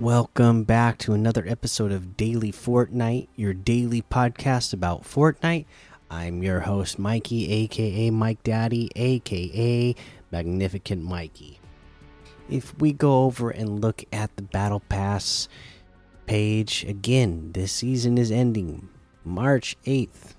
Welcome back to another episode of Daily Fortnite, your daily podcast about Fortnite. I'm your host, Mikey, aka Mike Daddy, aka Magnificent Mikey. If we go over and look at the Battle Pass page, again, this season is ending March 8th.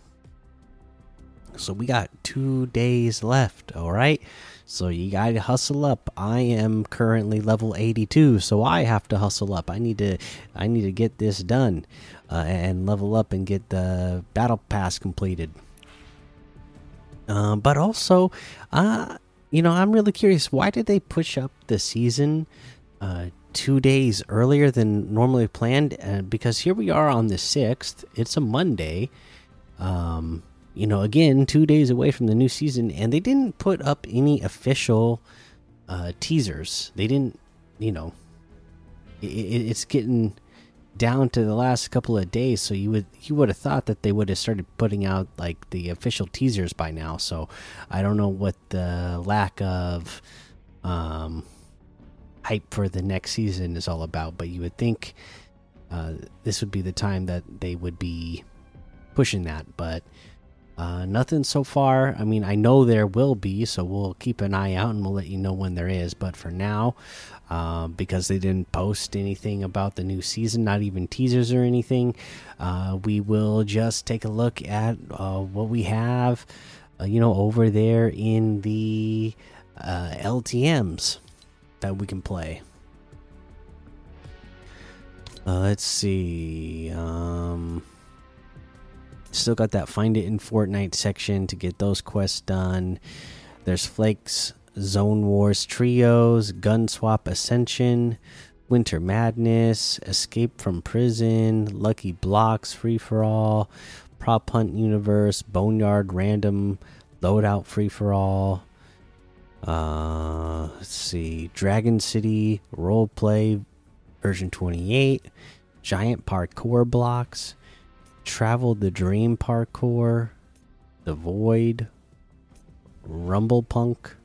So we got two days left, all right? So you got to hustle up. I am currently level 82, so I have to hustle up. I need to I need to get this done uh, and level up and get the battle pass completed. Uh, but also, uh, you know, I'm really curious. Why did they push up the season uh, two days earlier than normally planned? Uh, because here we are on the sixth. It's a Monday. Um, you know, again, two days away from the new season, and they didn't put up any official uh, teasers. They didn't, you know, it, it's getting down to the last couple of days, so you would you would have thought that they would have started putting out like the official teasers by now. So I don't know what the lack of um, hype for the next season is all about, but you would think uh, this would be the time that they would be pushing that, but uh, nothing so far. I mean, I know there will be, so we'll keep an eye out and we'll let you know when there is. But for now, uh, because they didn't post anything about the new season, not even teasers or anything, uh, we will just take a look at uh, what we have, uh, you know, over there in the LTMs that we can play. let's see. Still got that find it in Fortnite section to get those quests done. There's Flakes, Zone Wars Trios, Gun Swap Ascension, Winter Madness, Escape from Prison, Lucky Blocks Free for All, Prop Hunt Universe, Boneyard Random, Loadout Free for All. Uh, let's see, Dragon City Roleplay version 28, Giant Parkour Blocks. Travel the Dream Parkour, The Void, Rumble Punk,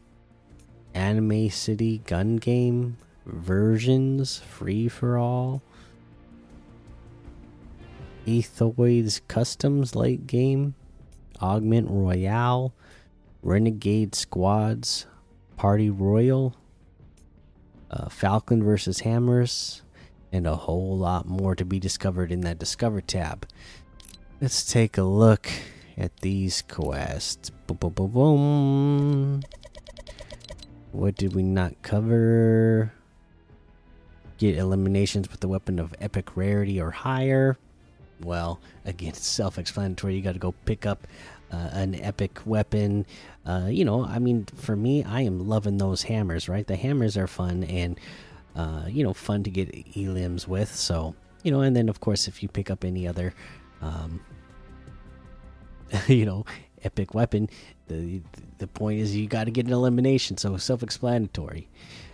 Anime City Gun Game, Versions Free for All, Ethoid's Customs Late Game, Augment Royale, Renegade Squads, Party Royal, uh, Falcon versus Hammers, and a whole lot more to be discovered in that Discover tab. Let's take a look at these quests. Boom, boom, boom, boom. What did we not cover? Get eliminations with the weapon of epic rarity or higher. Well, again, it's self explanatory. You got to go pick up uh, an epic weapon. Uh, you know, I mean, for me, I am loving those hammers, right? The hammers are fun and, uh, you know, fun to get elims with. So, you know, and then, of course, if you pick up any other um, you know, epic weapon. The the point is you got to get an elimination, so self-explanatory.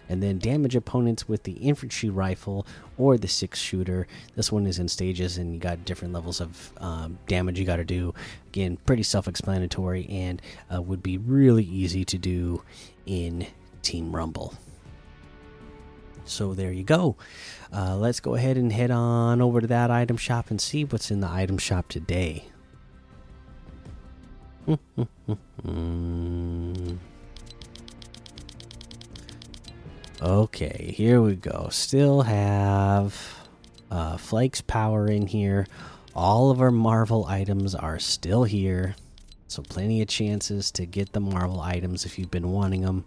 And then damage opponents with the infantry rifle or the six shooter. This one is in stages, and you got different levels of um, damage you got to do. Again, pretty self-explanatory, and uh, would be really easy to do in Team Rumble. So there you go. Uh, let's go ahead and head on over to that item shop and see what's in the item shop today. okay, here we go. Still have uh, Flakes Power in here. All of our Marvel items are still here. So, plenty of chances to get the Marvel items if you've been wanting them.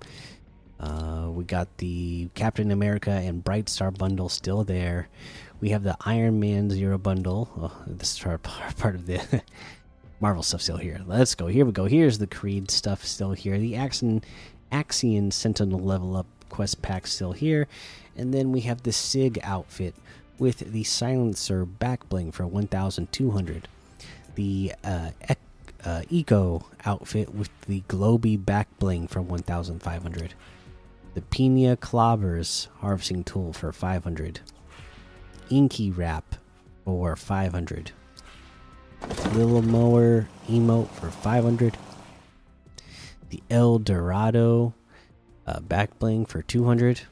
Uh, we got the Captain America and Bright Star bundle still there. We have the Iron Man Zero bundle. Oh, this is part, part of the Marvel stuff still here. Let's go. Here we go. Here's the Creed stuff still here. The Axion, Axion Sentinel level up quest pack still here. And then we have the Sig outfit with the Silencer back bling for 1,200. The uh, uh, Eco outfit with the Globy back bling for 1,500. The Pina Clobbers harvesting tool for 500. Inky wrap for 500. Little Mower emote for 500. The El Dorado uh, back bling for 200.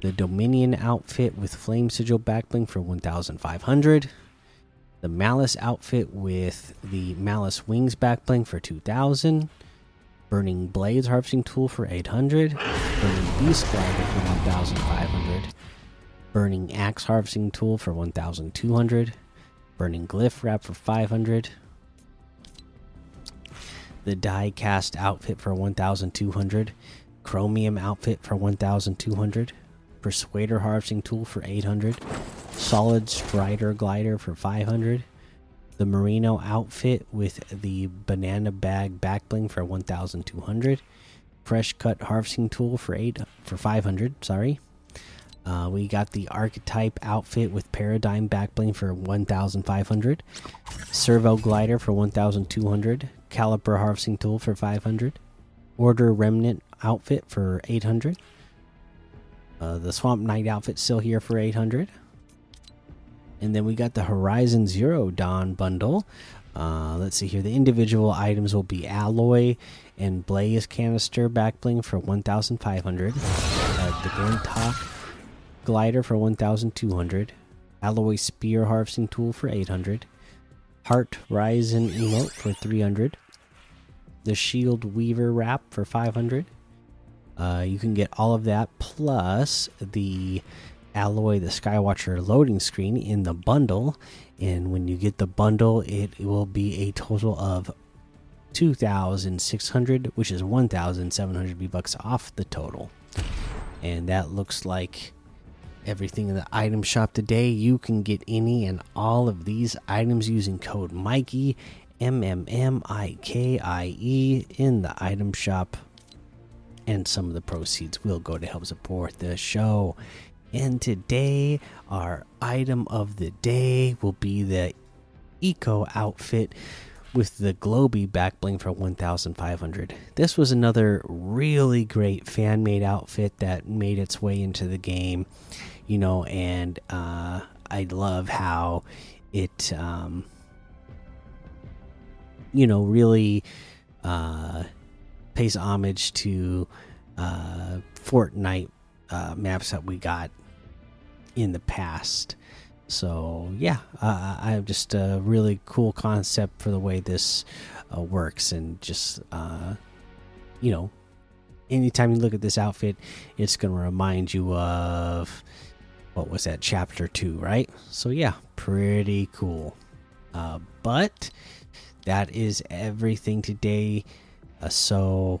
The Dominion outfit with Flame Sigil backbling for 1,500. The Malice outfit with the Malice Wings backbling for 2,000. Burning Blades harvesting tool for 800. Burning Beast Glider for 1,500. Burning Axe harvesting tool for 1,200. Burning Glyph wrap for 500. The Die Cast outfit for 1,200. Chromium outfit for 1,200. Persuader harvesting tool for 800. Solid Strider glider for 500 the merino outfit with the banana bag backbling for 1200 fresh cut harvesting tool for 8 for 500 sorry. Uh, we got the archetype outfit with paradigm backbling for 1500 servo glider for 1200 caliper harvesting tool for 500 order remnant outfit for 800 uh, the swamp knight outfit still here for 800 and then we got the Horizon Zero Dawn bundle. Uh, let's see here. The individual items will be Aloy and blaze canister backbling for 1,500. Uh, the Glinthawk glider for 1,200. Aloy spear harvesting tool for 800. Heart Ryzen emote for 300. The Shield Weaver wrap for 500. Uh, you can get all of that plus the Aloy the skywatcher loading screen in the bundle and when you get the bundle it will be a total of 2600 which is 1700 v bucks off the total. And that looks like everything in the item shop today. You can get any and all of these items using code mikey m m m i k i e in the item shop. And some of the proceeds will go to help support the show and today, our item of the day will be the Eco outfit with the Globy backbling for 1500. This was another really great fan made outfit that made its way into the game, you know, and uh, I love how it, um, you know, really uh, pays homage to uh, Fortnite uh, maps that we got in the past. So yeah, uh, I have just a really cool concept for the way this uh, works, and just uh, you know, anytime you look at this outfit, it's to remind you of what was that chapter two, right? So yeah, pretty cool. Uh, but that is everything today. Uh, so